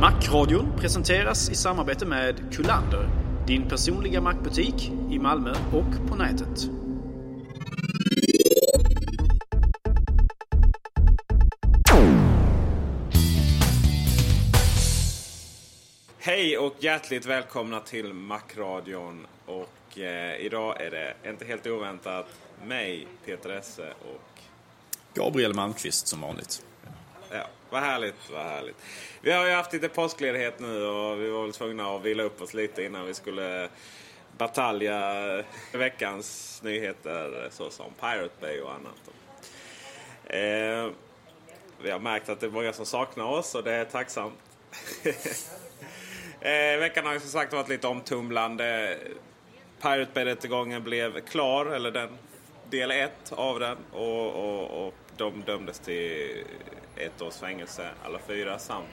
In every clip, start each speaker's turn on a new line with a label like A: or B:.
A: Macradion presenteras i samarbete med Kullander, din personliga mackbutik i Malmö och på nätet.
B: Hej och hjärtligt välkomna till Macradion. Och eh, idag är det inte helt oväntat mig, Peter Esse och
C: Gabriel Malmqvist som vanligt.
B: Vad härligt, vad härligt. Vi har ju haft lite påskledighet nu och vi var väl tvungna att vila upp oss lite innan vi skulle batalja veckans nyheter såsom Pirate Bay och annat. Eh, vi har märkt att det är många som saknar oss och det är tacksamt. eh, veckan har ju som sagt varit lite omtumlande. Pirate Bay-rättegången blev klar, eller den del ett av den. Och, och, och de dömdes till ett års fängelse alla fyra samt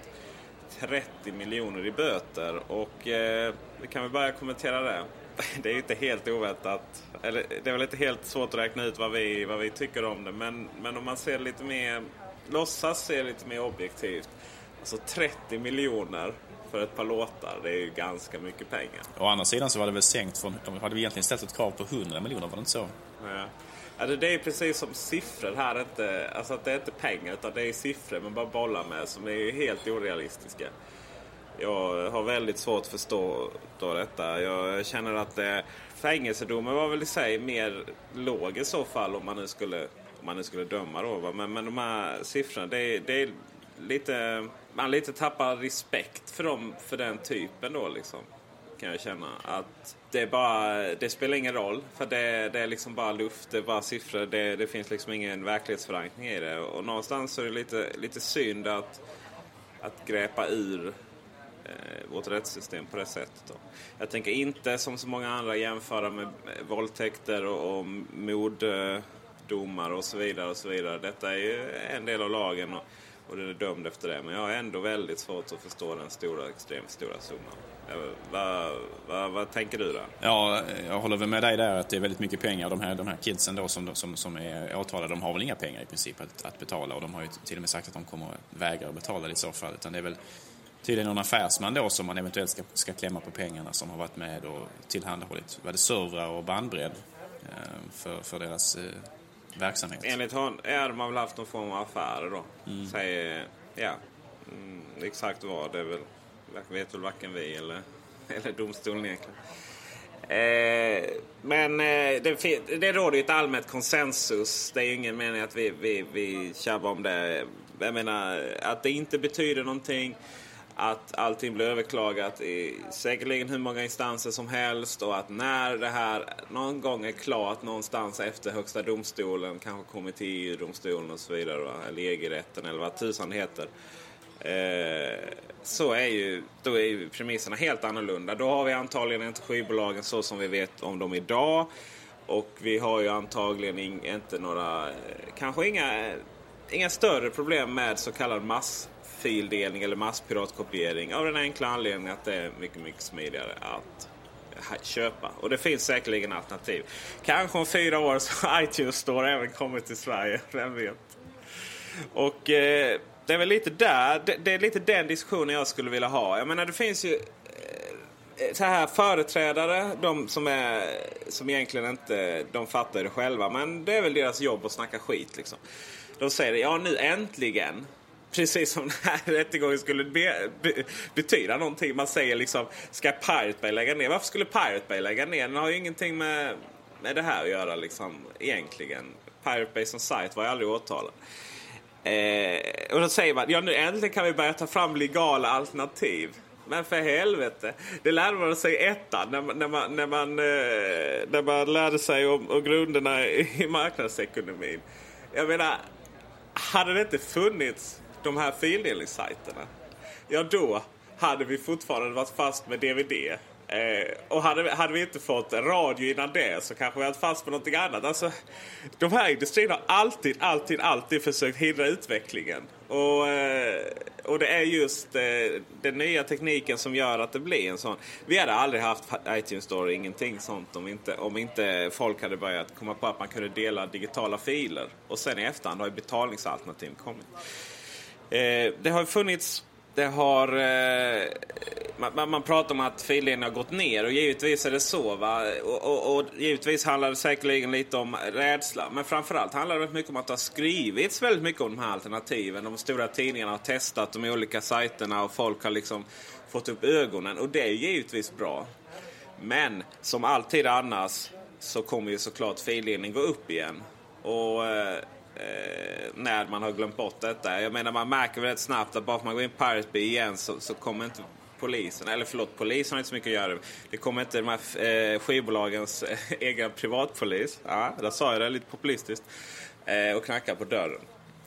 B: 30 miljoner i böter. Och eh, vi kan väl börja kommentera det. Det är ju inte helt oväntat. Eller det är väl inte helt svårt att räkna ut vad vi, vad vi tycker om det. Men, men om man ser lite mer, låtsas se lite mer objektivt. Alltså 30 miljoner för ett par låtar, det är ju ganska mycket pengar.
C: Å andra sidan så var det väl sänkt från, de hade egentligen ställt ett krav på 100 miljoner, var det inte så?
B: Ja. Alltså det är precis som siffror här. Inte, alltså att det är inte pengar utan det är siffror man bara bollar med som är helt orealistiska. Jag har väldigt svårt att förstå då detta. Jag känner att det, fängelsedomen var väl i sig mer låg i så fall om man nu skulle, om man nu skulle döma. Då. Men, men de här siffrorna, det är, det är lite, man lite tappar respekt för, dem, för den typen då liksom kan jag känna. Att det, är bara, det spelar ingen roll. För det, det är liksom bara luft, det är bara siffror. Det, det finns liksom ingen verklighetsförankring i det. Och någonstans så är det lite, lite synd att, att gräpa ur eh, vårt rättssystem på det sättet. Då. Jag tänker inte som så många andra jämföra med våldtäkter och, och morddomar och så vidare. och så vidare. Detta är ju en del av lagen och, och den är dömd efter det. Men jag har ändå väldigt svårt att förstå den stora, extremt stora summan. Vad, vad, vad, tänker du där?
C: Ja, jag håller väl med dig där att det är väldigt mycket pengar. De här, de här kidsen då som, som, som är åtalade, de har väl inga pengar i princip att, att betala och de har ju till och med sagt att de kommer vägra att betala i så fall. Utan det är väl tydligen någon affärsman då som man eventuellt ska, ska klämma på pengarna som har varit med och tillhandahållit var det servrar och bandbredd eh, för, för deras eh, verksamhet.
B: Enligt honom ja, de har väl haft någon form av affärer då. Mm. Säger, ja, mm, exakt vad det är väl vet väl varken vi eller, eller domstolen egentligen. Eh, men eh, det, det råder ju ett allmänt konsensus. Det är ju ingen mening att vi, vi, vi tjabbar om det. Jag menar att det inte betyder någonting. Att allting blir överklagat i säkerligen hur många instanser som helst. Och att när det här någon gång är klart någonstans efter Högsta domstolen, kanske kommer till EU-domstolen och så vidare. Eller EG-rätten eller vad tusan det heter. Eh, så är ju, då är ju premisserna helt annorlunda. Då har vi antagligen inte skivbolagen så som vi vet om dem idag. Och vi har ju antagligen in, inte några, eh, kanske inga, eh, inga större problem med så kallad massfildelning eller masspiratkopiering. Av den enkla anledningen att det är mycket, mycket smidigare att köpa. Och det finns säkerligen alternativ. Kanske om fyra år så har iTunes Store även kommit till Sverige. Vem vet? Och eh, det är väl lite där, det, det, är lite den diskussionen jag skulle vilja ha. Jag menar det finns ju eh, så här företrädare, de som, är, som egentligen inte de fattar det själva. Men det är väl deras jobb att snacka skit liksom. De säger ja nu äntligen Precis som den här rättegången skulle be, be, betyda någonting. Man säger liksom, ska Pirate Bay lägga ner? Varför skulle Pirate Bay lägga ner? Den har ju ingenting med, med det här att göra liksom, egentligen. Pirate Bay som sajt var ju aldrig åtalad. Eh, Eh, och då säger man, ja nu äntligen kan vi börja ta fram legala alternativ. Men för helvete, det lärde man sig i ettan när, när, man, när, man, eh, när man lärde sig om, om grunderna i marknadsekonomin. Jag menar, hade det inte funnits de här fildelningssajterna. Ja, då hade vi fortfarande varit fast med DVD. Eh, och hade, hade vi inte fått radio innan det så kanske vi hade fast med någonting annat. Alltså, de här industrierna har alltid, alltid, alltid försökt hindra utvecklingen. Och, eh, och det är just eh, den nya tekniken som gör att det blir en sån. Vi hade aldrig haft iTunes Store, ingenting sånt om inte, om inte folk hade börjat komma på att man kunde dela digitala filer. Och sen i efterhand har ju betalningsalternativ kommit. Eh, det har funnits det har... Eh, man, man, pratar om att fildelningen har gått ner och givetvis är det så. Va? Och, och, och, givetvis handlar det säkerligen lite om rädsla. Men framförallt handlar det mycket om att det har skrivits väldigt mycket om de här alternativen. De stora tidningarna har testat de olika sajterna och folk har liksom fått upp ögonen. Och det är givetvis bra. Men som alltid annars så kommer ju såklart fildelningen gå upp igen. Och... Eh, eh, när man har glömt bort detta. Jag menar man märker väldigt snabbt att bara för man går in på Pirate Bay igen så, så kommer inte polisen, eller förlåt polisen har inte så mycket att göra. Det kommer inte de här eh, skivbolagens eh, egen privatpolis. Ja, där sa jag det lite populistiskt. Eh, och knackar på dörren.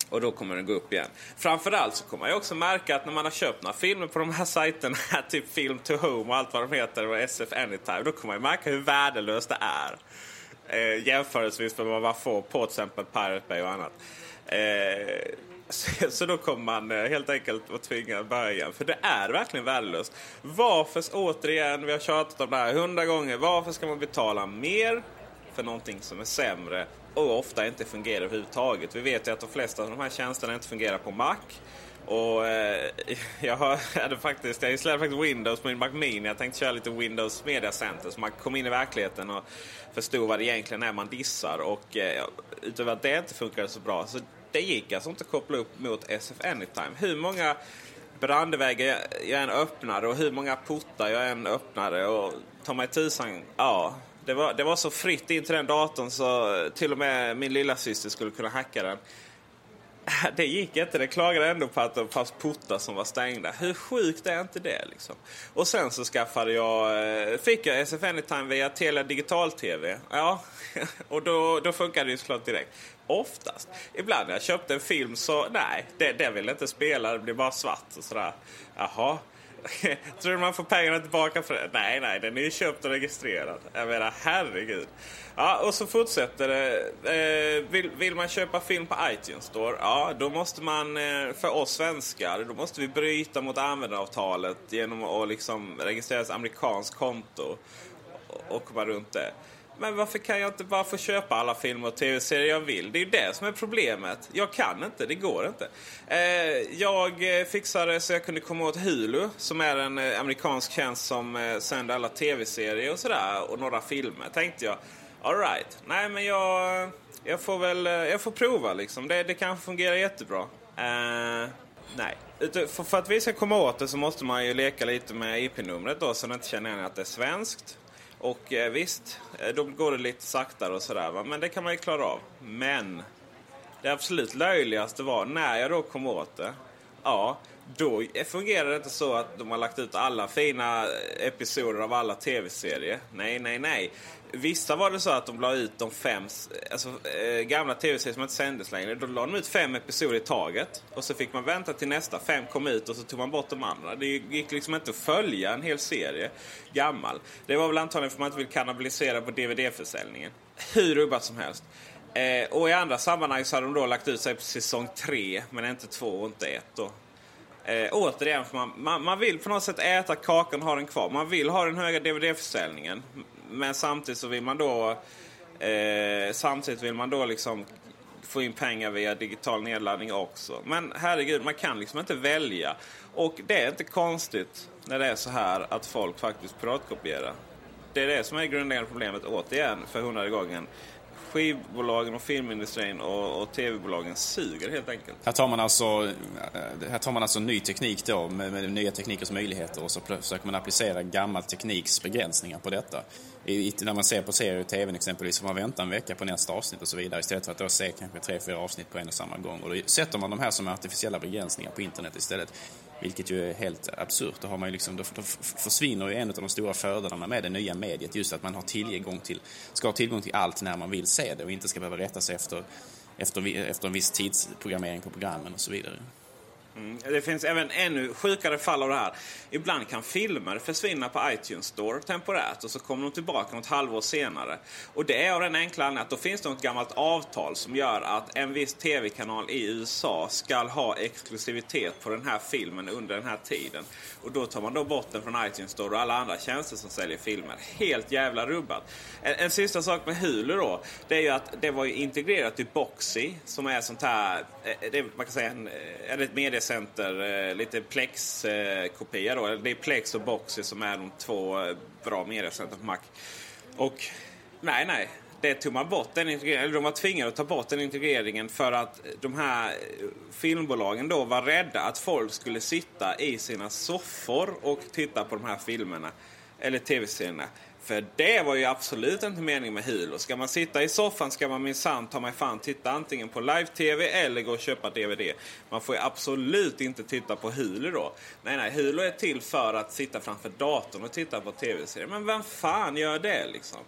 B: Och då kommer den gå upp igen. Framförallt så kommer man också märka att när man har köpt några filmer på de här sajterna, typ Film to Home och allt vad de heter och SF Anytime, då kommer man märka hur värdelöst det är eh, jämförelsevis med vad man får på till exempel Pirate Bay och annat. Eh, så, så, då kommer man eh, helt enkelt att tvinga att börja igen. För det är verkligen värdelöst. Varför, återigen, vi har tjatat om det här hundra gånger. Varför ska man betala mer för någonting som är sämre och ofta inte fungerar överhuvudtaget? Vi vet ju att de flesta av de här tjänsterna inte fungerar på Mac. Och eh, jag hade faktiskt, jag installerade faktiskt Windows på min Mac Mini. Jag tänkte köra lite Windows Media Center så man kom in i verkligheten och förstod vad det egentligen är man dissar. Och eh, utöver att det inte funkade så bra så det gick alltså inte att koppla upp mot SF Anytime. Hur många brandväggar jag än öppnade och hur många portar jag än öppnade och ta mig tusan, ja. Det var, det var så fritt in till den datorn så till och med min lilla syster skulle kunna hacka den. det gick inte. Det klagade ändå på att det fanns portar som var stängda. Hur sjukt är inte det? Liksom? Och sen så skaffade jag, eh, fick jag SF Anytime via Telia Digital-TV. Ja, och då, då funkade det ju såklart direkt. Oftast. Ibland när jag köpte en film så nej, det, det vill inte spela. Det blir bara svart och sådär. Jaha, Tror du man får pengarna tillbaka för det? Nej, nej, den är ju köpt och registrerad. Jag menar, herregud. Ja, och så fortsätter det. Eh, vill, vill, man köpa film på iTunes Store? Ja, då måste man, eh, för oss svenskar, då måste vi bryta mot användaravtalet genom att liksom registrera ett amerikanskt konto och, och komma runt det. Men varför kan jag inte bara få köpa alla filmer och tv-serier jag vill? Det är ju det som är problemet. Jag kan inte, det går inte. Eh, jag eh, fixade så jag kunde komma åt Hulu som är en eh, amerikansk tjänst som eh, sänder alla tv-serier och sådär och några filmer. Tänkte jag, alright, nej men jag, jag får väl eh, jag får prova liksom. Det, det kanske fungerar jättebra. Eh, nej. För, för, att vi ska komma åt det så måste man ju leka lite med IP-numret då så den inte känner igen att det är svenskt. Och eh, visst, eh, då går det lite saktare och sådär. Men det kan man ju klara av. Men det absolut löjligaste var när jag då kom åt det. Ja, då fungerar det inte så att de har lagt ut alla fina episoder av alla tv-serier. Nej, nej, nej. Vissa var det så att de la ut de fem alltså, eh, gamla tv-serier som inte sändes längre. Då la de ut fem episoder i taget. Och så fick man vänta till nästa fem kom ut och så tog man bort de andra. Det gick liksom inte att följa en hel serie gammal. Det var väl antagligen för att man inte vill kannibalisera på DVD-försäljningen. hur rubbat som helst. Eh, och i andra sammanhang så hade de då lagt ut sig på säsong tre, men inte två och inte ett. Då. Eh, återigen, för man, man, man, vill på något sätt äta kakan och ha den kvar. Man vill ha den höga DVD-försäljningen. Men samtidigt så vill man då eh, samtidigt vill man då liksom få in pengar via digital nedladdning också. Men herregud, man kan liksom inte välja. Och det är inte konstigt när det är så här att folk faktiskt piratkopierar. Det är det som är det grundläggande problemet återigen för hundrade gången skivbolagen och filmindustrin och, och tv-bolagen suger helt enkelt.
C: Här tar man alltså, eh, här tar man alltså ny teknik då med, med nya teknikers möjligheter och så försöker man applicera gammal tekniks begränsningar på detta. I, när man ser på serier i tv exempelvis får man vänta en vecka på nästa avsnitt och så vidare istället för att då se kanske tre, fyra avsnitt på en och samma gång. Och då sätter man de här som artificiella begränsningar på internet istället. Vilket ju är helt absurt. Då, har man ju liksom, då, då försvinner ju en av de stora fördelarna med det nya mediet. Just att man har tillgång till, ska ha tillgång till allt när man vill se det och inte ska behöva rätta sig efter, efter, efter en viss tidsprogrammering på programmen och så vidare.
B: Mm. Det finns även ännu sjukare fall av det här. Ibland kan filmer försvinna på iTunes Store temporärt och så kommer de tillbaka något halvår senare. Och det är av den enkla anledningen att då finns det något gammalt avtal som gör att en viss tv-kanal i USA ska ha exklusivitet på den här filmen under den här tiden. Och då tar man då bort den från iTunes Store och alla andra tjänster som säljer filmer. Helt jävla rubbat. En, en sista sak med Hulu då. Det är ju att det var integrerat i Boxy som är sånt här, eh, eh, det, man kan säga en, eh, ett mediecenter, eh, lite Plex-kopia då. Det är Plex och Boxy som är de två eh, bra mediacenter på Mac. Och nej, nej det tog man bort den integreringen, eller de var tvingade att ta bort den integreringen för att de här eh, filmbolagen då var rädda att folk skulle sitta i sina soffor och titta på de här filmerna. Eller tv-serierna. För det var ju absolut inte meningen med Hulu. Ska man sitta i soffan ska man minsann ta mig fan titta antingen på live-tv eller gå och köpa DVD. Man får ju absolut inte titta på Hulu då. Nej, nej, Hulu är till för att sitta framför datorn och titta på tv-serier. Men vem fan gör det liksom?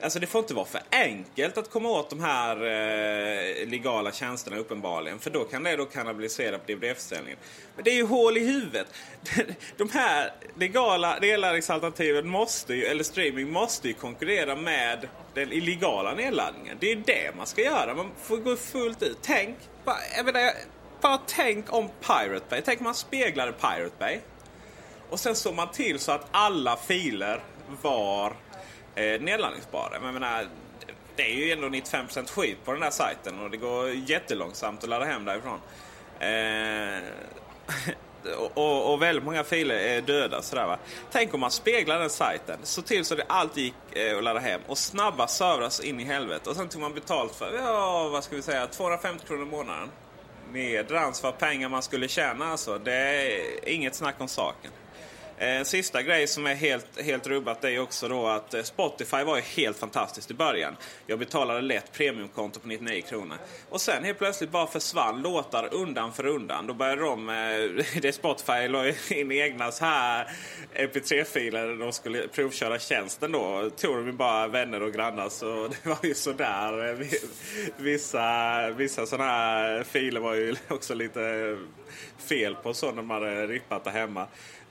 B: Alltså det får inte vara för enkelt att komma åt de här eh, legala tjänsterna uppenbarligen. För då kan det då kannibalisera på DVD-försäljningen. Men det är ju hål i huvudet. De här legala nedladdningsalternativen måste ju, eller streaming måste ju konkurrera med den illegala nedladdningen. Det är ju det man ska göra. Man får gå fullt ut. Tänk, bara, jag menar, bara tänk om Pirate Bay. Tänk om man speglade Pirate Bay. Och sen såg man till så att alla filer var eh, nedladdningsbara. Men menar, det är ju ändå 95% skit på den där sajten och det går jättelångsamt att ladda hem därifrån. Eh, och, och, väldigt många filer är döda. Sådär, va? Tänk om man speglar den sajten, så till så det alltid gick eh, att ladda hem och snabba servrar in i helvete. Och sen tog man betalt för, ja vad ska vi säga, 250 kronor i månaden. Nedrans vad pengar man skulle tjäna alltså. Det är inget snack om saken. En sista grej som är helt, helt rubbat är också då att eh, Spotify var ju helt fantastiskt i början. Jag betalade lätt premiumkonto på 99 kronor. Och sen helt plötsligt bara försvann låtar undan för undan. Då började de, eh, det Spotify la in egna så här mp3-filer de skulle provköra tjänsten då. Tog de bara vänner och grannar så det var ju sådär. Vissa, vissa sådana här filer var ju också lite fel på så när man hade rippat det hemma.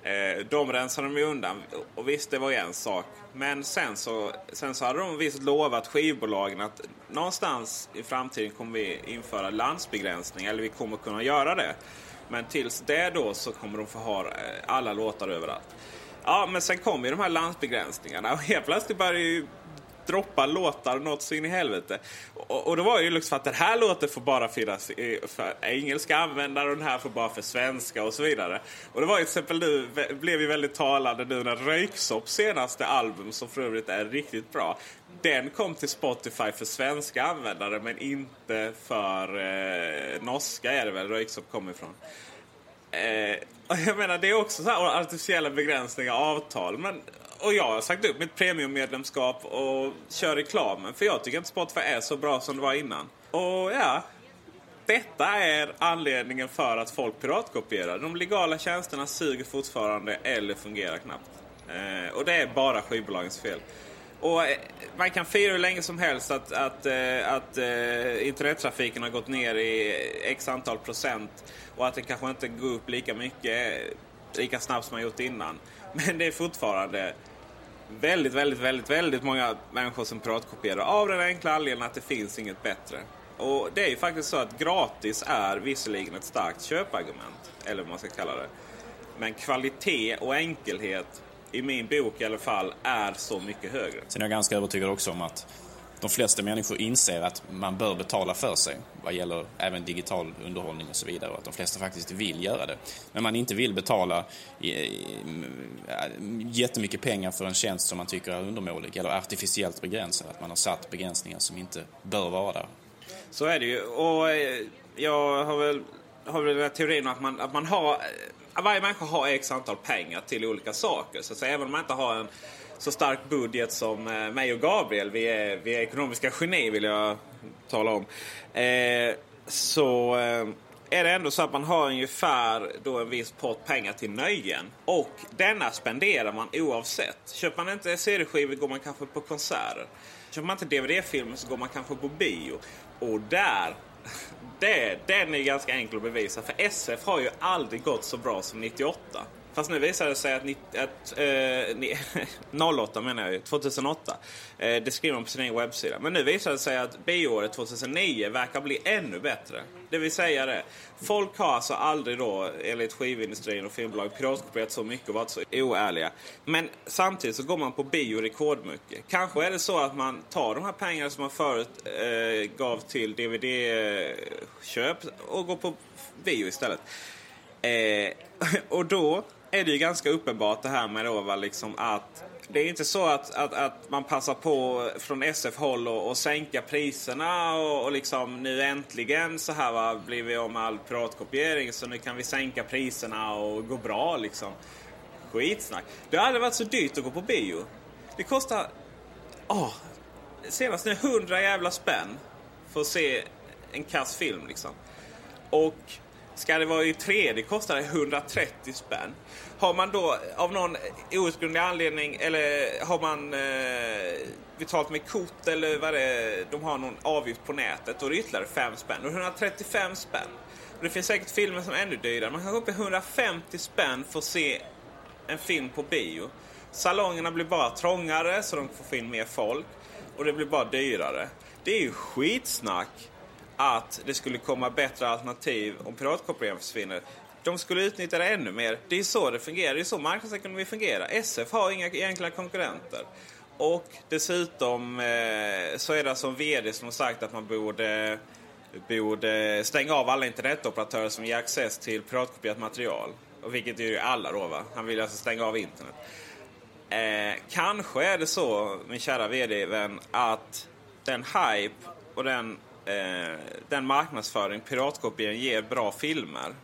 B: Eh, de rensade de ju undan. Och visst, det var ju en sak. Men sen så, sen så hade de visst lovat skivbolagen att någonstans i framtiden kommer vi införa landsbegränsning. Eller vi kommer kunna göra det. Men tills det då så kommer de få ha eh, alla låtar överallt. Ja, men sen kom ju de här landsbegränsningarna och helt plötsligt började ju droppa låtar något så in i helvete. Och, och då var det ju liksom för att den här låten får bara finnas för engelska användare och den här får bara för svenska och så vidare. Och det var ju till exempel nu, blev ju väldigt talande nu när Röyksopp senaste album, som för övrigt är riktigt bra, den kom till Spotify för svenska användare men inte för eh, norska är det väl Röyksopp kommer ifrån. Eh, jag menar det är också så här artificiella begränsningar avtal. Men och jag har sagt upp mitt premiummedlemskap och kör reklamen. För jag tycker inte Spotify är så bra som det var innan. Och ja, detta är anledningen för att folk piratkopierar. De legala tjänsterna suger fortfarande eller fungerar knappt. Eh, och det är bara skivbolagens fel. Och eh, man kan fira hur länge som helst att, att, eh, att eh, internettrafiken har gått ner i x antal procent och att det kanske inte går upp lika mycket, eh, lika snabbt som man gjort innan. Men det är fortfarande väldigt, väldigt, väldigt, väldigt många människor som piratkopierar av den enkla anledningen att det finns inget bättre. Och det är ju faktiskt så att gratis är visserligen ett starkt köpargument, eller vad man ska kalla det. Men kvalitet och enkelhet, i min bok i alla fall, är så mycket högre.
C: Sen är jag ganska övertygad också om att de flesta människor inser att man bör betala för sig vad gäller även digital underhållning och så vidare och att de flesta faktiskt vill göra det. Men man inte vill betala eh, eh, jättemycket pengar för en tjänst som man tycker är undermålig eller artificiellt begränsad. Att man har satt begränsningar som inte bör vara där.
B: Så är det ju. Och eh, jag har väl, har väl den teorin att man, att man har... Varje människa har x antal pengar till olika saker. Så, så även om man inte har en så stark budget som eh, mig och Gabriel, vi är, vi är ekonomiska geni vill jag tala om. Eh, så eh, är det ändå så att man har ungefär då en viss pott pengar till nöjen. Och denna spenderar man oavsett. Köper man inte CD-skivor går man kanske på konserter. Köper man inte DVD-filmer så går man kanske på bio. Och där, det, den är ganska enkel att bevisa. För SF har ju aldrig gått så bra som 98. Fast nu visar det sig att, att eh, 08 menar jag ju, 2008. Eh, det skriver man på sin egen webbsida. Men nu visar det sig att bioåret 2009 verkar bli ännu bättre. Det vill säga det. Folk har alltså aldrig då, enligt skivindustrin och filmbolag, piratkopierat så mycket och varit så oärliga. Men samtidigt så går man på bio rekordmycket. Kanske är det så att man tar de här pengarna som man förut eh, gav till DVD-köp och går på bio istället. Eh, och då är det ju ganska uppenbart det här med då, va, liksom att det är inte så att, att, att man passar på från SF-håll och sänka priserna och, och liksom nu äntligen så här va, blir vi om all piratkopiering så nu kan vi sänka priserna och gå bra liksom. Skitsnack. Det har aldrig varit så dyrt att gå på bio. Det kostar, åh, senast nu 100 jävla spänn för att se en kass film liksom. Och Ska det vara i 3D kostar det 130 spänn. Har man då av någon outgrundlig anledning eller har man eh, betalt med kort eller vad det är, de har någon avgift på nätet, då är det ytterligare 5 spänn. Och 135 spänn. Och det finns säkert filmer som är ännu dyrare. Man kan gå upp i 150 spänn för att se en film på bio. Salongerna blir bara trångare så de får få in mer folk. Och det blir bara dyrare. Det är ju skitsnack att det skulle komma bättre alternativ om piratkopieringen försvinner. De skulle utnyttja det ännu mer. Det är så det fungerar. Det är så marknadsekonomi fungerar. SF har inga egentliga konkurrenter. Och dessutom eh, så är det som VD som har sagt att man borde, borde stänga av alla internetoperatörer som ger access till piratkopierat material. Och vilket är ju alla då va. Han vill alltså stänga av internet. Eh, kanske är det så, min kära VD-vän, att den hype och den eh, den marknadsföring piratkopieringen ger bra filmer.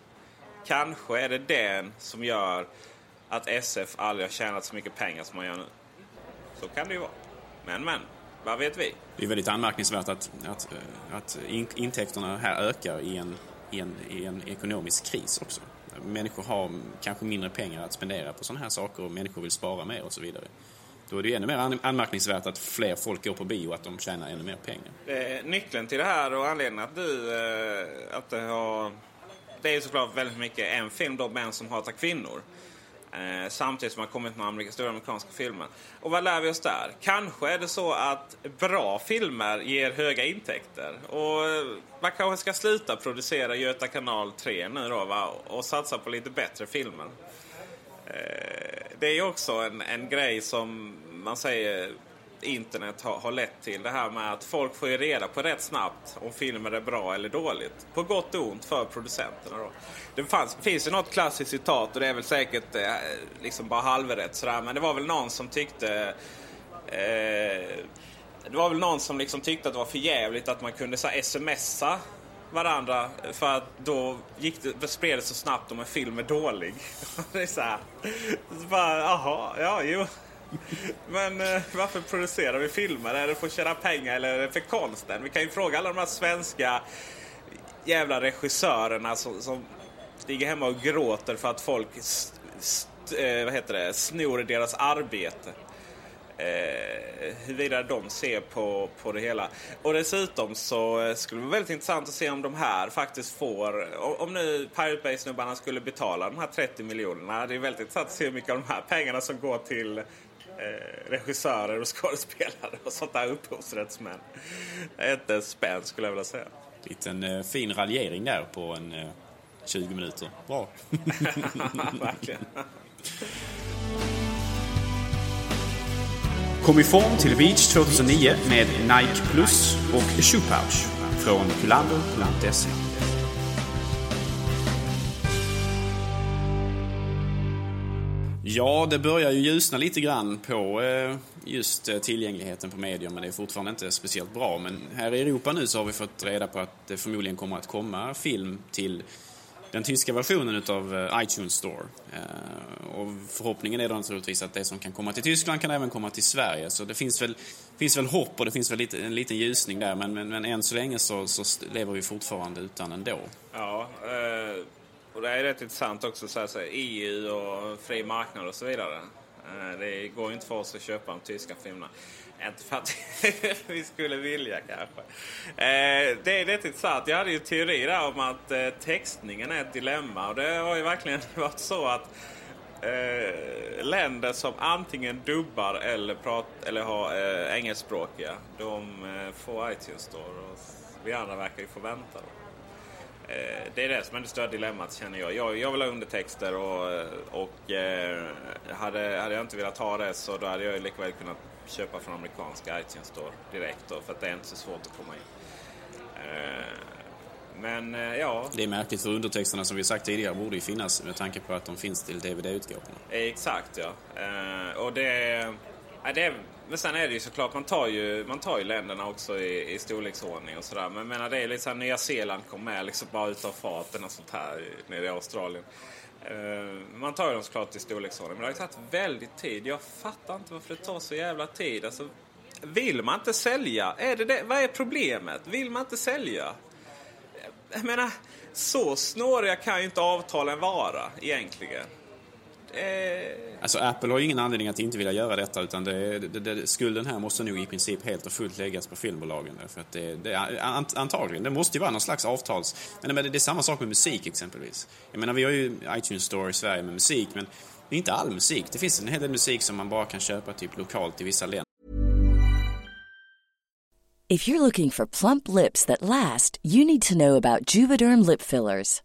B: Kanske är det den som gör att SF aldrig har tjänat så mycket pengar som man gör nu. Så kan det ju vara. Men men, vad vet vi?
C: Det är väldigt anmärkningsvärt att, att, eh, att in, intäkterna här ökar i en, i, en, i en ekonomisk kris också. Människor har kanske mindre pengar att spendera på sådana här saker och människor vill spara mer och så vidare. Då är det ännu mer anmärkningsvärt att fler folk går på bio och att de tjänar ännu mer pengar.
B: Eh, nyckeln till det här och anledningen att du... Eh, att det har... Det är såklart väldigt mycket en film då, män som hatar kvinnor. Eh, samtidigt som det har kommit med stora amerikanska filmer. Och vad lär vi oss där? Kanske är det så att bra filmer ger höga intäkter. Och eh, man kanske ska sluta producera Göta kanal 3 nu då va? och satsa på lite bättre filmer. Eh, det är också en, en grej som man säger internet har, har lett till. Det här med att folk får ju reda på rätt snabbt om filmer är bra eller dåligt. På gott och ont för producenterna. Då. Det fanns, finns ju något klassiskt citat och det är väl säkert eh, liksom bara halvrätt sådär. Men det var väl någon som tyckte eh, det var väl någon som liksom tyckte att det var för jävligt att man kunde så smsa varandra för att då gick det, spred det så snabbt om en film är dålig. det är så här. Så bara, jaha, ja, jo. Men eh, varför producerar vi filmer? Är det för att tjäna pengar eller är det för konsten? Vi kan ju fråga alla de här svenska jävla regissörerna som, som ligger hemma och gråter för att folk st, st, eh, vad heter det, snor deras arbete eh, huruvida de ser på, på det hela. Och dessutom så eh, skulle det vara väldigt intressant att se om de här faktiskt får, om nu Pirate Bay-snubbarna skulle betala de här 30 miljonerna. Det är väldigt intressant att se hur mycket av de här pengarna som går till eh, regissörer och skådespelare och sånt där upphovsrättsmän. Inte spänn skulle jag vilja säga.
C: Liten eh, fin raljering där på en eh, 20 minuter. Bra.
B: Verkligen.
C: Kom i form till Beach 2009 med Nike Plus och Shoe Pouch från kulander.se. Ja, det börjar ju ljusna lite grann på eh, just eh, tillgängligheten på medier, men det är fortfarande inte speciellt bra. Men här i Europa nu så har vi fått reda på att det förmodligen kommer att komma film till den tyska versionen utav eh, iTunes Store. Eh, och förhoppningen är då naturligtvis att det som kan komma till Tyskland kan även komma till Sverige. Så det finns väl, finns väl hopp och det finns väl lite, en liten ljusning där, men, men, men än så länge så, så lever vi fortfarande utan ändå.
B: Ja, eh, och det är rätt intressant också så här, EU och fri marknad och så vidare. Det går ju inte för oss att köpa de tyska filmerna. Inte för att vi skulle vilja kanske. Eh, det är rätt intressant. Jag hade ju teori där om att eh, textningen är ett dilemma. Och det har ju verkligen varit så att eh, länder som antingen dubbar eller, prat, eller har eh, engelskspråkiga, de eh, får iTunes Store. Och vi andra verkar ju få vänta. Då. Eh, det är det som är det stora dilemmat känner jag. Jag, jag vill ha undertexter och, och eh, hade, hade jag inte velat ha det så då hade jag lika väl kunnat köpa från amerikanska iTunes Store direkt då, för att det är inte så svårt att komma in. Eh, men eh, ja.
C: Det är märkligt för undertexterna som vi sagt tidigare borde ju finnas med tanke på att de finns till DVD-utgåvorna.
B: Exakt ja. Eh, och det, det är, men sen är det ju såklart, man tar ju, man tar ju länderna också i, i storleksordning och sådär. Men jag menar det är lite såhär, Nya Zeeland kom med liksom bara utav farten och sånt här nere i Australien. Uh, man tar ju dem såklart i storleksordning. Men det har ju tagit väldigt tid. Jag fattar inte varför det tar så jävla tid. Alltså, vill man inte sälja? Är det det? Vad är problemet? Vill man inte sälja? Jag menar, så snåriga kan ju inte avtalen vara egentligen.
C: Eh... Alltså Apple har ingen anledning att inte vilja göra detta utan det, det, det, skulden här måste nog i princip helt och fullt läggas på filmbolagen. För att det, det, antagligen, det måste ju vara någon slags avtals... Men det, det är samma sak med musik exempelvis. Jag menar vi har ju iTunes Store i Sverige med musik men det är inte all musik. Det finns en hel del musik som man bara kan köpa typ lokalt i vissa länder.
D: If you're looking for plump lips that last, you need to know about Juvederm lip fillers.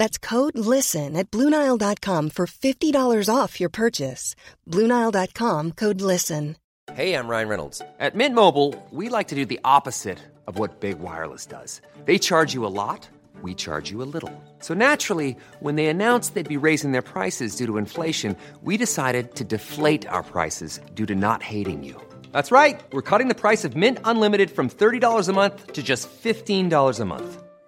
E: That's code LISTEN at Bluenile.com for $50 off your purchase. Bluenile.com code LISTEN.
F: Hey, I'm Ryan Reynolds. At Mint Mobile, we like to do the opposite of what Big Wireless does. They charge you a lot, we charge you a little. So naturally, when they announced they'd be raising their prices due to inflation, we decided to deflate our prices due to not hating you. That's right. We're cutting the price of Mint Unlimited from $30 a month to just $15 a month.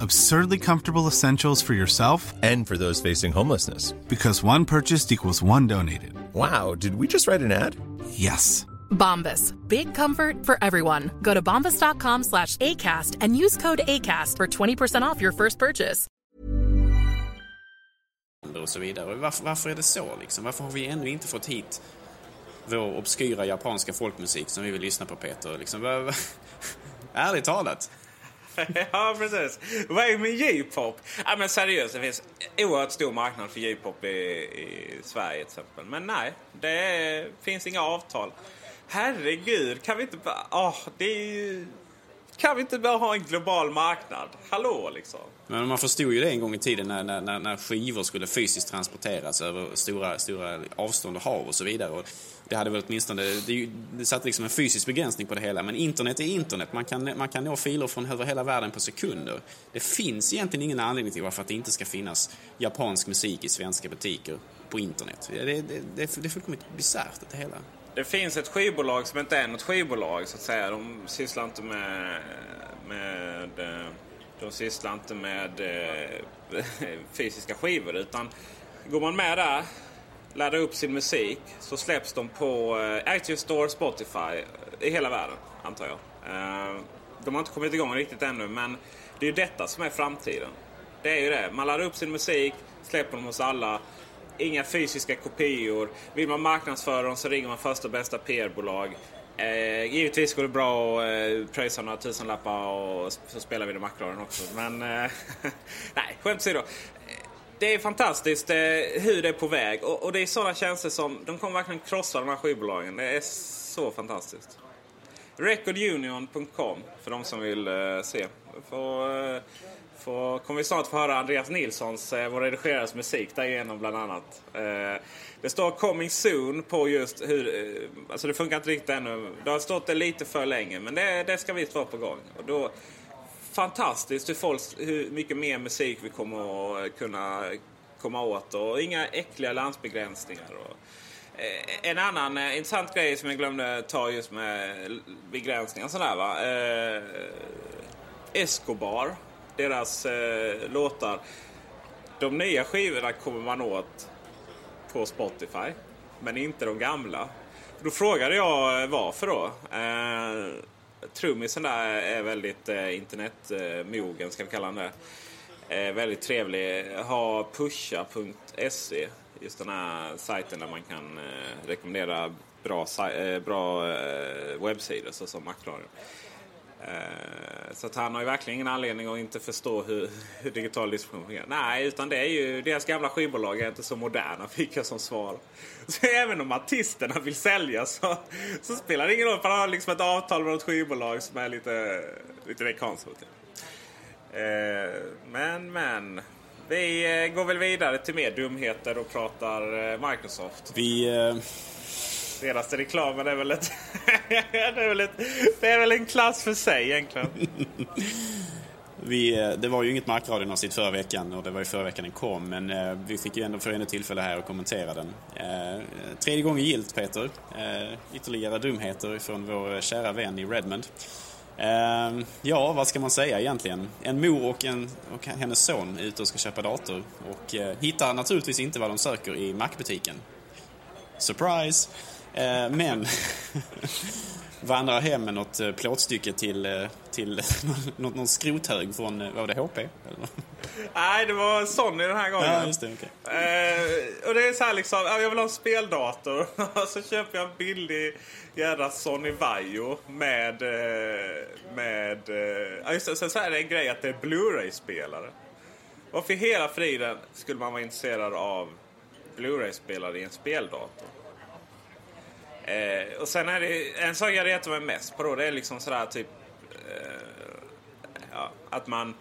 G: Absurdly comfortable essentials for yourself
H: And for those facing homelessness.
G: because one purchased equals one donated.
H: Wow, did we just write an ad?
G: Yes.
I: Bombas. Big comfort for everyone. Go to bombas.com slash ACAST and use code ACAST for 20% off your first purchase.
C: och så vidare. Varför, varför är det så liksom? Varför har vi ännu inte fått hit vår obskyra japanska folkmusik som vi vill lyssna på Peter? Liksom, vad, vad, ärligt talat.
B: ja, precis. Vad är med J-pop? Ja, men seriöst, det finns oerhört stor marknad för J-pop i, i Sverige till exempel. Men nej, det finns inga avtal. Herregud, kan vi inte bara... Oh, det är ju... Kan vi inte bara ha en global marknad? Hallå, liksom.
C: Men man förstod ju det en gång i tiden när, när, när, skivor skulle fysiskt transporteras över stora, stora avstånd och hav och så vidare. Och det hade väl åtminstone, det, är det satte liksom en fysisk begränsning på det hela. Men internet är internet. Man kan, man kan nå filer från över hela världen på sekunder. Det finns egentligen ingen anledning till varför att det inte ska finnas japansk musik i svenska butiker på internet. Det, det, det, det är fullkomligt bisarrt det hela.
B: Det finns ett skivbolag som inte är något skivbolag så att säga. De sysslar inte med... med eh, de sysslar inte med eh, fysiska skivor utan går man med där, laddar upp sin musik så släpps de på eh, iTunes Store, Spotify i hela världen antar jag. De har inte kommit igång riktigt ännu men det är ju detta som är framtiden. Det är ju det. Man laddar upp sin musik, släpper dem hos alla. Inga fysiska kopior. Vill man marknadsföra dem så ringer man första bästa PR-bolag. Eh, givetvis går det bra att eh, pröjsa några tusenlappar och så spelar vi det Macradion också. Men eh, nej, skämt åsido. Det är fantastiskt eh, hur det är på väg och, och det är sådana tjänster som de kommer verkligen krossa de här skivbolagen. Det är så fantastiskt. Recordunion.com för de som vill eh, se. Får, eh, får, kommer vi snart få höra Andreas Nilssons, eh, vår redigerares musik därigenom bland annat. Eh, det står coming soon på just hur, eh, alltså det funkar inte riktigt ännu. Det har stått det lite för länge men det, det ska visst vara på gång. Och då, fantastiskt hur, folk, hur mycket mer musik vi kommer att eh, kunna komma åt och inga äckliga landsbegränsningar. Och, eh, En annan eh, intressant grej som jag glömde ta just med begränsningar och sådär va. Eh, Escobar, deras eh, låtar. De nya skivorna kommer man åt på Spotify. Men inte de gamla. Då frågade jag eh, varför då. Eh, trummisen där är väldigt eh, internetmogen, ska vi kalla honom det. Eh, väldigt trevlig. Har pusha.se. Just den här sajten där man kan eh, rekommendera bra, eh, bra eh, webbsidor såsom Macradion. Eh, så att han har ju verkligen ingen anledning att inte förstå hur, hur digital distribution fungerar. Nej, utan det är ju deras gamla skivbolag är inte så moderna fick jag som svar. Så även om artisterna vill sälja så, så spelar det ingen roll. För han har liksom ett avtal med något skivbolag som är lite, lite mer konservativt. Eh, men, men. Vi eh, går väl vidare till mer dumheter och pratar Microsoft.
C: Vi... Eh...
B: Senaste reklamen är väl ett... det, är väl ett det är väl en klass för sig egentligen.
C: Vi, eh, det var ju inget markradionavsnitt förra veckan och det var ju förra veckan den kom men eh, vi fick ju ändå få ännu tillfälle här att kommentera den. Eh, tredje gången gilt Peter. Eh, ytterligare dumheter från vår eh, kära vän i Redmond. Eh, ja, vad ska man säga egentligen? En mor och, en, och hennes son är ute och ska köpa dator och eh, hittar naturligtvis inte vad de söker i Mac-butiken. Surprise! Eh, men vandrar hem med något eh, plåtstycke till, eh, till någon, någon skrothög från, vad var det, HP? Eller?
B: Nej, det var Sony den här gången.
C: Ja, just det.
B: Eh, och det är så här liksom, ja, jag vill ha en speldator. så köper jag en billig jävla Sony Vaio med... med ja, just det, sen så är det en grej att det är Blu-ray-spelare. Varför i hela friden skulle man vara intresserad av Blu-ray-spelare i en speldator? Eh, och sen är det en sak jag retar mig mest på då, det är liksom sådär typ... Eh, ja, att man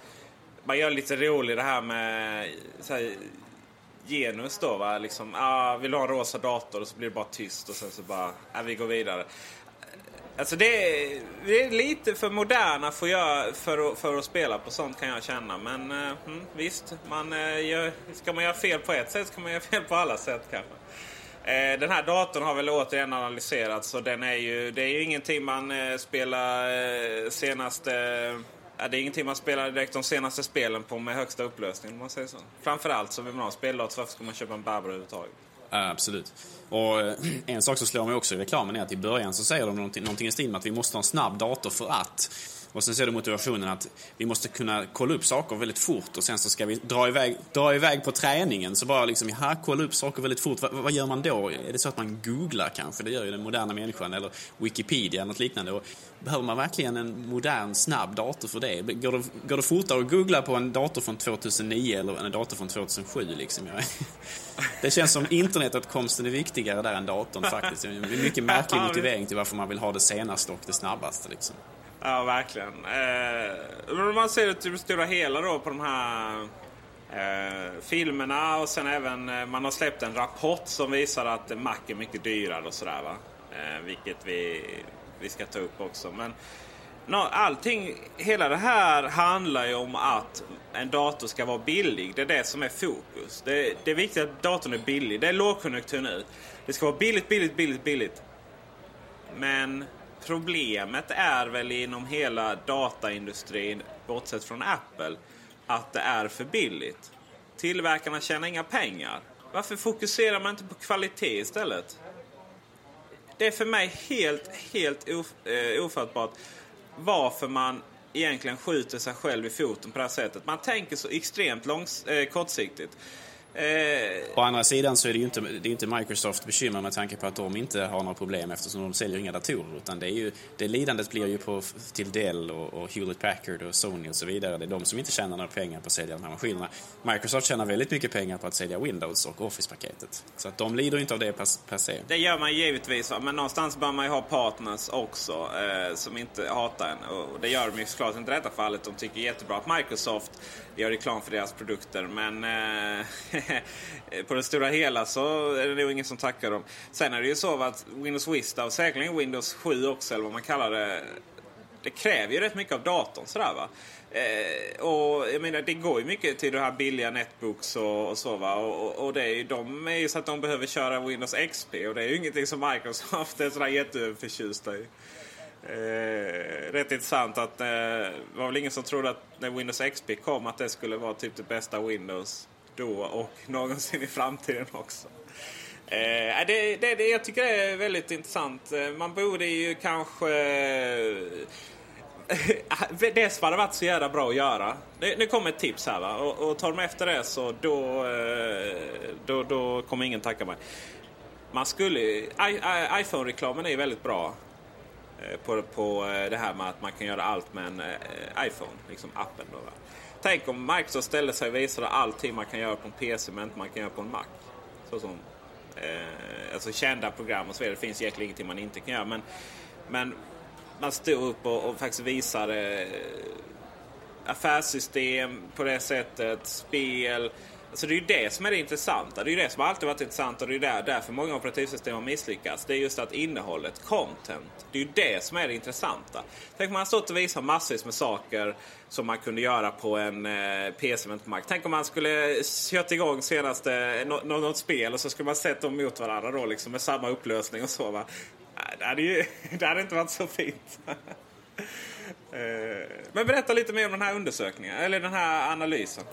B: man gör lite rolig det här med såhär, genus då. Va? Liksom, ah, vill du ha en rosa dator? Och så blir det bara tyst och sen så bara, ah, vi går vidare. Alltså det är, det är lite för moderna för, jag, för, att, för att spela på sånt kan jag känna. Men eh, mm, visst, man, eh, gör, ska man göra fel på ett sätt så ska man göra fel på alla sätt kanske. Eh, den här datorn har väl återigen analyserats så den är ju, det är ju ingenting man eh, spelar eh, senaste... det är ingenting man spelar direkt de senaste spelen på med högsta upplösning om man säger så. Framförallt så vill man ha speldator varför ska man köpa en Barbro överhuvudtaget?
C: Ja, absolut. Och eh, en sak som slår mig också i reklamen är att i början så säger de någonting, någonting i stil med att vi måste ha en snabb dator för att. Och sen ser du motivationen att vi måste kunna kolla upp saker väldigt fort och sen så ska vi dra iväg, dra iväg på träningen. Så bara liksom, ja, kolla upp saker väldigt fort. Vad, vad, gör man då? Är det så att man googlar kanske? Det gör ju den moderna människan. Eller Wikipedia, något liknande. Och behöver man verkligen en modern, snabb dator för det? Går det, går det fortare att googla på en dator från 2009 eller en dator från 2007 liksom? Det känns som internetåtkomsten är viktigare där än datorn faktiskt. Det är mycket märklig motivering till varför man vill ha det senaste och det snabbaste liksom.
B: Ja, verkligen. Eh, om man ser det stora hela då på de här eh, filmerna och sen även eh, man har släppt en rapport som visar att Mac är mycket dyrare och sådär va. Eh, vilket vi, vi ska ta upp också. Men no, allting, hela det här handlar ju om att en dator ska vara billig. Det är det som är fokus. Det, det är viktigt att datorn är billig. Det är lågkonjunktur nu. Det ska vara billigt, billigt, billigt, billigt. Men problemet är väl inom hela dataindustrin, bortsett från Apple, att det är för billigt. Tillverkarna tjänar inga pengar. Varför fokuserar man inte på kvalitet istället? Det är för mig helt, helt of, eh, ofattbart varför man egentligen skjuter sig själv i foten på det här sättet. Man tänker så extremt långs, eh, kortsiktigt.
C: Eh... Å andra sidan så är det ju inte, det är inte Microsoft bekymmer med tanke på att de inte har några problem eftersom de säljer inga datorer. Utan det, är ju, det lidandet blir ju på, till Dell och, och Hewlett Packard och Sony och så vidare. Det är de som inte tjänar några pengar på att sälja de här maskinerna. Microsoft tjänar väldigt mycket pengar på att sälja Windows och Office-paketet. Så att de lider inte av det per, se.
B: Det gör man givetvis, men någonstans bör man ju ha partners också eh, som inte hatar en. Och det gör de ju såklart inte i detta fallet. De tycker jättebra att Microsoft gör reklam för deras produkter. Men eh, på det stora hela så är det nog ingen som tackar dem. Sen är det ju så att Windows Vista och säkerligen Windows 7 också, eller vad man kallar det. Det kräver ju rätt mycket av datorn sådär va. Eh, och jag menar det går ju mycket till det här billiga netbooks och, och så va. Och, och det är ju, de är ju så att de behöver köra Windows XP och det är ju ingenting som Microsoft är sådär jätteförtjusta i. Eh, rätt intressant att eh, det var väl ingen som trodde att när Windows XP kom att det skulle vara typ det bästa Windows då och någonsin i framtiden också. Eh, det, det, det, jag tycker det är väldigt intressant. Eh, man borde ju kanske... Eh, det hade varit så jävla bra att göra. Nu kommer ett tips här va. Och, och tar de efter det så då, eh, då, då kommer ingen tacka mig. Man skulle... iPhone-reklamen är ju väldigt bra. Eh, på, på eh, det här med att man kan göra allt med en eh, iPhone, liksom appen. Då, va? Tänk om Microsoft ställde sig och visade allting man kan göra på en PC men inte man kan göra på en Mac. Så som, eh, alltså kända program och så vidare. Det finns egentligen ingenting man inte kan göra. Men, men man stod upp och, och faktiskt visade eh, affärssystem på det sättet, spel. Alltså det är ju det som är det intressanta. Det är ju det som alltid varit intressant och det är där, därför många operativsystem har misslyckats. Det är just att innehållet, content, det är ju det som är det intressanta. Tänk om man stått och visat massvis med saker som man kunde göra på en eh, PC med Mac. Tänk om man skulle kört igång senaste no, något spel och så skulle man sett dem mot varandra då liksom med samma upplösning och så va. Äh, det hade, ju, det hade inte varit så fint. Eh, men berätta lite mer om den här undersökningen, eller den här analysen.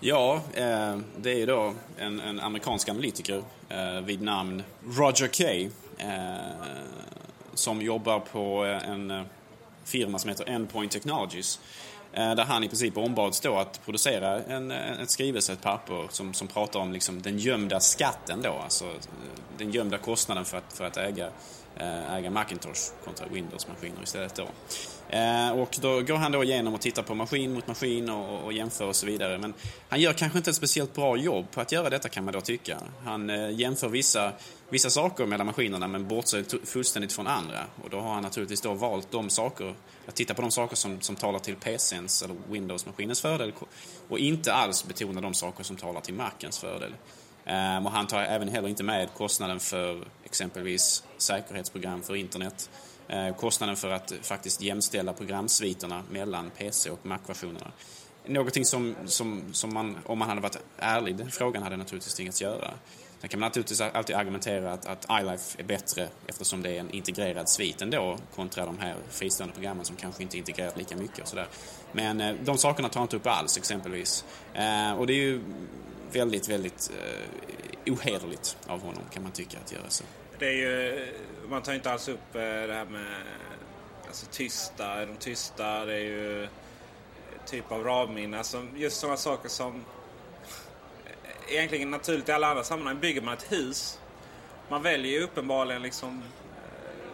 C: Ja, eh, det är ju då en, en amerikansk analytiker eh, vid namn Roger Kay eh, som jobbar på eh, en eh, firma som heter Endpoint Technologies. Eh, där han i princip ombads då att producera en, eh, en skrivelse, ett papper som, som pratar om liksom den gömda skatten då, alltså eh, den gömda kostnaden för att, för att äga, äga Macintosh kontra Windows-maskiner istället då. Eh, och då går han då igenom och tittar på maskin mot maskin och, och jämför och så vidare. Men han gör kanske inte ett speciellt bra jobb på att göra detta kan man då tycka. Han eh, jämför vissa, vissa saker mellan maskinerna men bortser fullständigt från andra. Och då har han naturligtvis då valt de saker, att titta på de saker som, som talar till PCns eller Windows-maskinens fördel och inte alls betona de saker som talar till Macens fördel. Eh, och han tar även heller inte med kostnaden för exempelvis säkerhetsprogram för internet Eh, kostnaden för att faktiskt jämställa programsviterna mellan PC och Mac-versionerna. Någonting som, som, som man, om man hade varit ärlig den frågan, hade naturligtvis tvingats göra. Sen kan man naturligtvis alltid argumentera att, att iLife är bättre eftersom det är en integrerad svit ändå kontra de här fristående programmen som kanske inte är integrerat lika mycket och sådär. Men eh, de sakerna tar han inte upp alls exempelvis. Eh, och det är ju väldigt, väldigt eh, ohederligt av honom kan man tycka att göra så.
B: Det är ju, man tar inte alls upp eh, det här med alltså, tysta, de tysta, det är ju typ av ramminne. Alltså, just sådana saker som eh, egentligen naturligt i alla andra sammanhang. Bygger man ett hus, man väljer ju uppenbarligen liksom eh,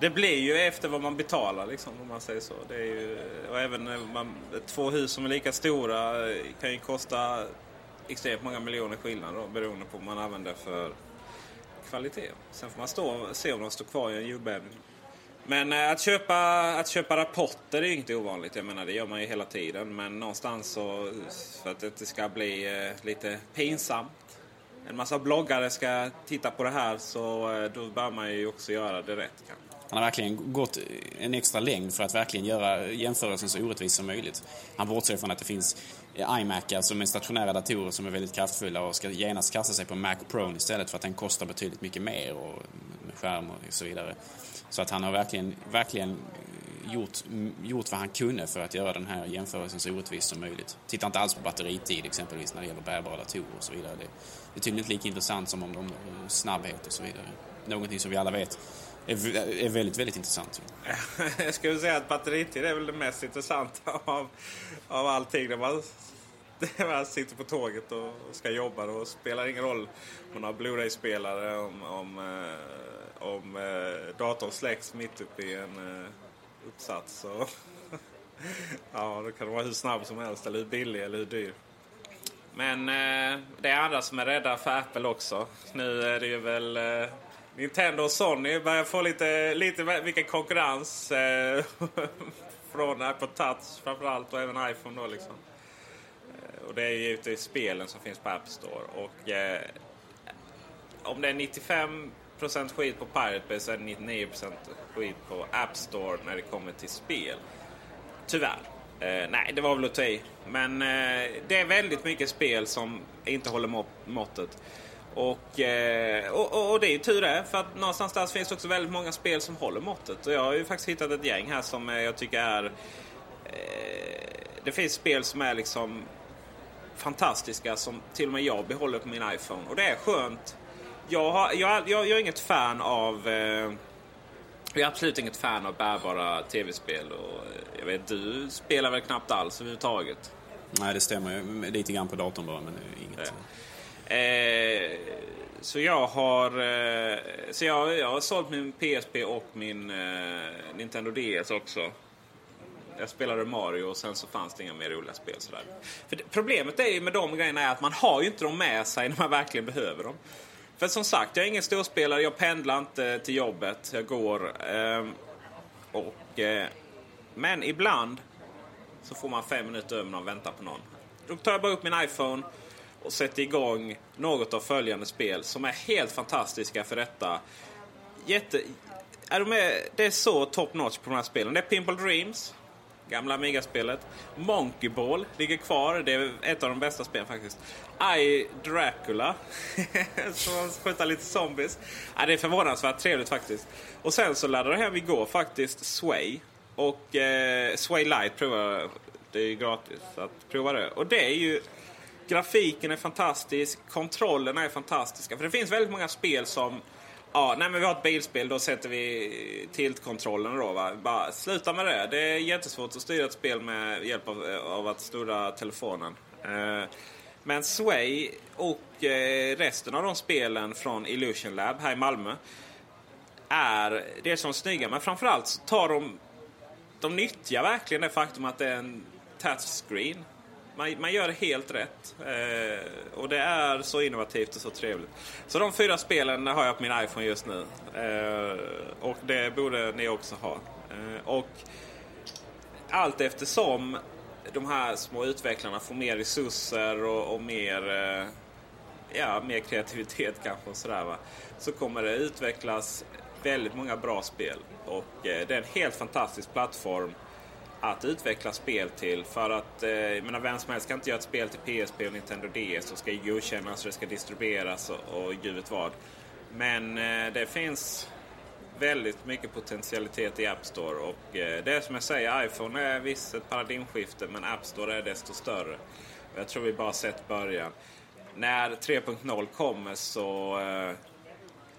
B: det blir ju efter vad man betalar liksom, om man säger så. Det är ju, och även man, två hus som är lika stora kan ju kosta extremt många miljoner skillnad då, beroende på vad man använder för kvalitet. Sen får man stå, se om de står kvar i en jordbävning. Men eh, att, köpa, att köpa rapporter är ju inte ovanligt. Jag menar, det gör man ju hela tiden. Men någonstans så, för att det inte ska bli eh, lite pinsamt. En massa bloggare ska titta på det här så eh, då bör man ju också göra det rätt. Kanske.
C: Han har verkligen gått en extra längd för att verkligen göra jämförelsen så orättvis som möjligt. Han bortser från att det finns Eh, iMacar alltså som är stationära datorer som är väldigt kraftfulla och ska genast kasta sig på Mac Pro istället för att den kostar betydligt mycket mer och med skärm och så vidare. Så att han har verkligen, verkligen gjort, gjort vad han kunde för att göra den här jämförelsen så orättvis som möjligt. Tittar inte alls på batteritid exempelvis när det gäller bärbara datorer och så vidare. Det, det är tydligen inte lika intressant som om de snabbhet och så vidare. Någonting som vi alla vet är, är väldigt, väldigt intressant.
B: Jag skulle säga att batteritid är väl det mest intressanta av, av allting. När man, när man sitter på tåget och ska jobba. Då spelar ingen roll om man har Blu-ray-spelare, om, om, eh, om eh, datorn släcks mitt uppe i en eh, uppsats. Och ja, då kan det vara hur snabb som helst, eller hur billig eller hur dyr. Men eh, det är andra som är rädda för Apple också. Nu är det ju väl eh, Nintendo och Sony börjar få lite, lite vilken konkurrens eh, från Apple Touch framförallt och även iPhone. Då, liksom. Eh, och det är ju ute i spelen som finns på App Store. Och, eh, om det är 95% skit på Pirate Bay så är det 99% skit på App Store när det kommer till spel. Tyvärr. Eh, nej, det var väl att ta i. Men eh, det är väldigt mycket spel som inte håller måttet. Och, eh, och, och, det är ju tur det. För att någonstans där finns det också väldigt många spel som håller måttet. Och jag har ju faktiskt hittat ett gäng här som jag tycker är... Eh, det finns spel som är liksom fantastiska som till och med jag behåller på min iPhone. Och det är skönt. Jag, har, jag, jag, jag är inget fan av... Eh, jag är absolut inget fan av bärbara tv-spel. Och jag vet, du spelar väl knappt alls överhuvudtaget?
C: Nej, det stämmer. Lite grann på datorn bara, men inget. Ja.
B: Eh, så jag har, eh, så jag, jag har sålt min PSP och min eh, Nintendo DS också. Jag spelade Mario och sen så fanns det inga mer roliga spel. Sådär. För det, problemet är ju med de grejerna är att man har ju inte dem med sig när man verkligen behöver dem. För som sagt, jag är ingen storspelare. Jag pendlar inte till jobbet. Jag går. Ehm, och, eh, men ibland så får man fem minuter över när man väntar på någon. Då tar jag bara upp min iPhone och sätter igång något av följande spel som är helt fantastiska för detta. Jätte, är de är, det är så top notch på de här spelen. Det är Pimple Dreams, gamla Amiga-spelet. Monkey Ball ligger kvar. Det är ett av de bästa spelen faktiskt. I Dracula, som skjuter lite zombies. Ja, det är förvånansvärt trevligt faktiskt. Och sen så laddade jag hem igår faktiskt Sway. Och eh, Sway Light provar Det är ju gratis att prova det. Och det är ju Grafiken är fantastisk, kontrollerna är fantastiska. För det finns väldigt många spel som Ja, nej men vi har ett bilspel, då sätter vi tiltkontrollen då. Va? Bara sluta med det. Det är jättesvårt att styra ett spel med hjälp av, av att snurra telefonen. Eh, men Sway och eh, resten av de spelen från Illusion Lab här i Malmö är det som är snygga. Men framförallt så tar de de nyttjar verkligen det faktum att det är en touchscreen. Man, man gör helt rätt. Eh, och det är så innovativt och så trevligt. Så de fyra spelen har jag på min iPhone just nu. Eh, och det borde ni också ha. Eh, och allt eftersom de här små utvecklarna får mer resurser och, och mer, eh, ja, mer kreativitet kanske och sådär va. Så kommer det utvecklas väldigt många bra spel. Och eh, det är en helt fantastisk plattform att utveckla spel till. För att eh, jag menar, vem som helst kan inte göra ett spel till PSP och Nintendo DS. Och ska godkännas och det ska distribueras och, och givet vad. Men eh, det finns väldigt mycket potentialitet i App Store. Och eh, det är som jag säger, iPhone är visst ett paradigmskifte men App Store är desto större. Och jag tror vi bara sett början. När 3.0 kommer så eh,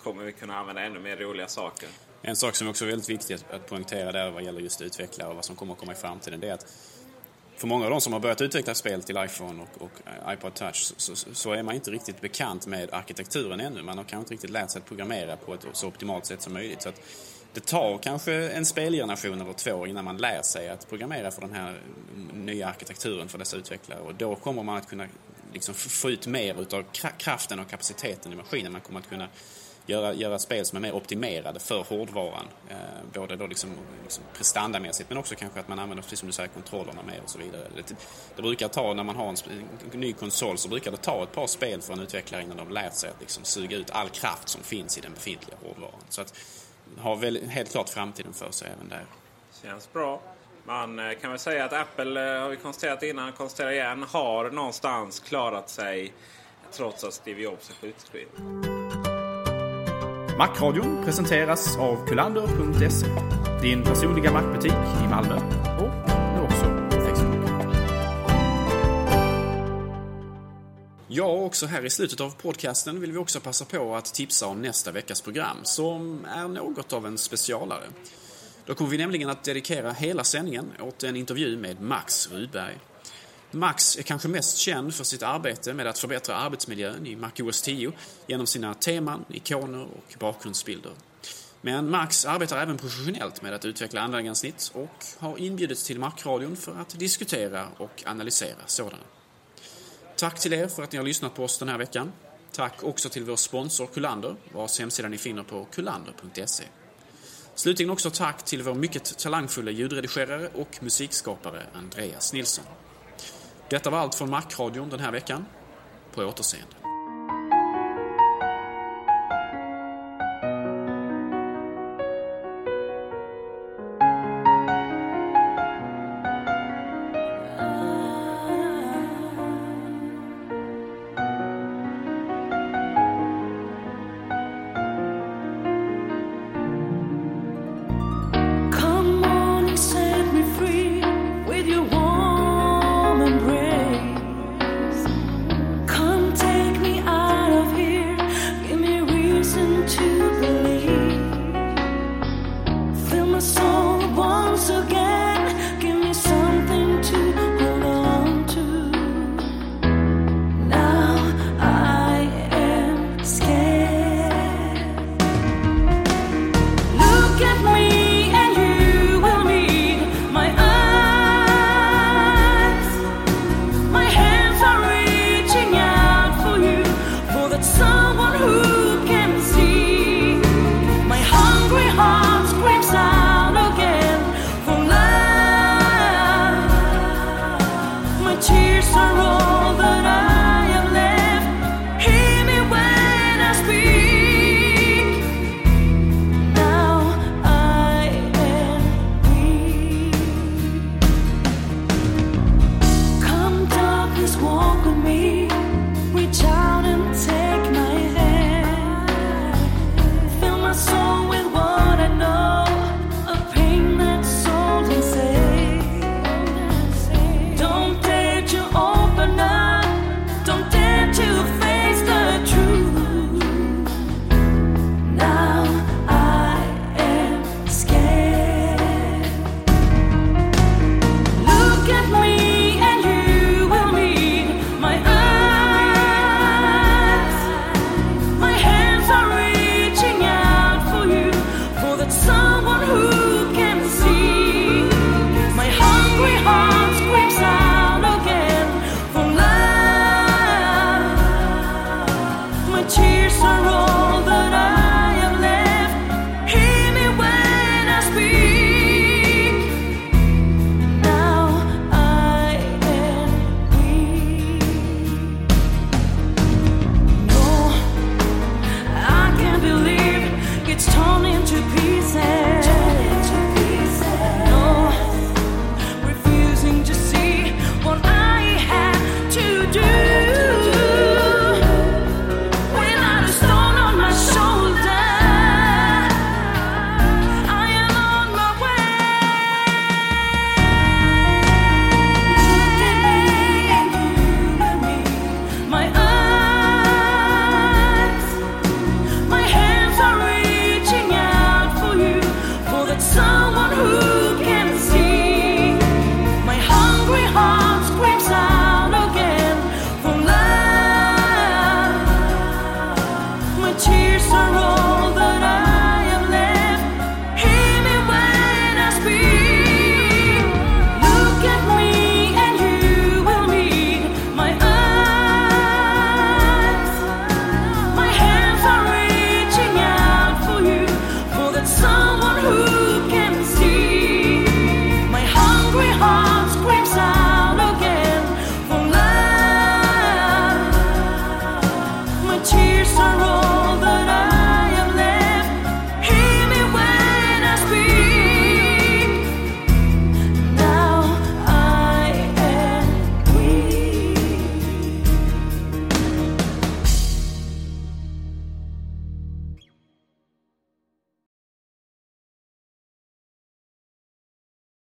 B: kommer vi kunna använda ännu mer roliga saker.
C: En sak som också är väldigt viktig att poängtera där vad gäller just utvecklare och vad som kommer att komma i framtiden det är att för många av de som har börjat utveckla spel till iPhone och, och eh, iPod Touch så, så, är man inte riktigt bekant med arkitekturen ännu. Man har kanske inte riktigt lärt sig att programmera på ett så optimalt sätt som möjligt. Så att det tar kanske en spelgeneration eller två innan man lär sig att programmera för den här nya arkitekturen för dessa utvecklare. Och då kommer man att kunna liksom få ut mer utav kraften och kapaciteten i maskinen. Man kommer att kunna göra, göra spel som är mer optimerade för hårdvaran. Eh, både då liksom, liksom prestandamässigt men också kanske att man använder, precis som du säger, kontrollerna mer och så vidare. Det, det brukar ta, när man har en, en, ny konsol, så brukar det ta ett par spel för en utvecklare innan de lärt sig att liksom suga ut all kraft som finns i den befintliga hårdvaran. Så att har väl helt klart framtiden för sig även där.
B: Känns bra. Man eh, kan väl säga att Apple, eh, har vi konstaterat innan, konstaterar igen, har någonstans klarat sig trots att Steve Jobs är sjukskriven.
J: Macradion presenteras av kulander.se. Din personliga mackbutik i Malmö och nu också på Facebook.
C: Ja, och också här i slutet av podcasten vill vi också passa på att tipsa om nästa veckas program som är något av en specialare. Då kommer vi nämligen att dedikera hela sändningen åt en intervju med Max Rudberg. Max är kanske mest känd för sitt arbete med att förbättra arbetsmiljön i MacOS 10 genom sina teman, ikoner och bakgrundsbilder. Men Max arbetar även professionellt med att utveckla användargränssnitt och har inbjudits till Macradion för att diskutera och analysera sådana. Tack till er för att ni har lyssnat på oss den här veckan. Tack också till vår sponsor Kullander, vars hemsida ni finner på kullander.se. Slutligen också tack till vår mycket talangfulla ljudredigerare och musikskapare Andreas Nilsson. Detta var allt från Macradion den här veckan. På återseende.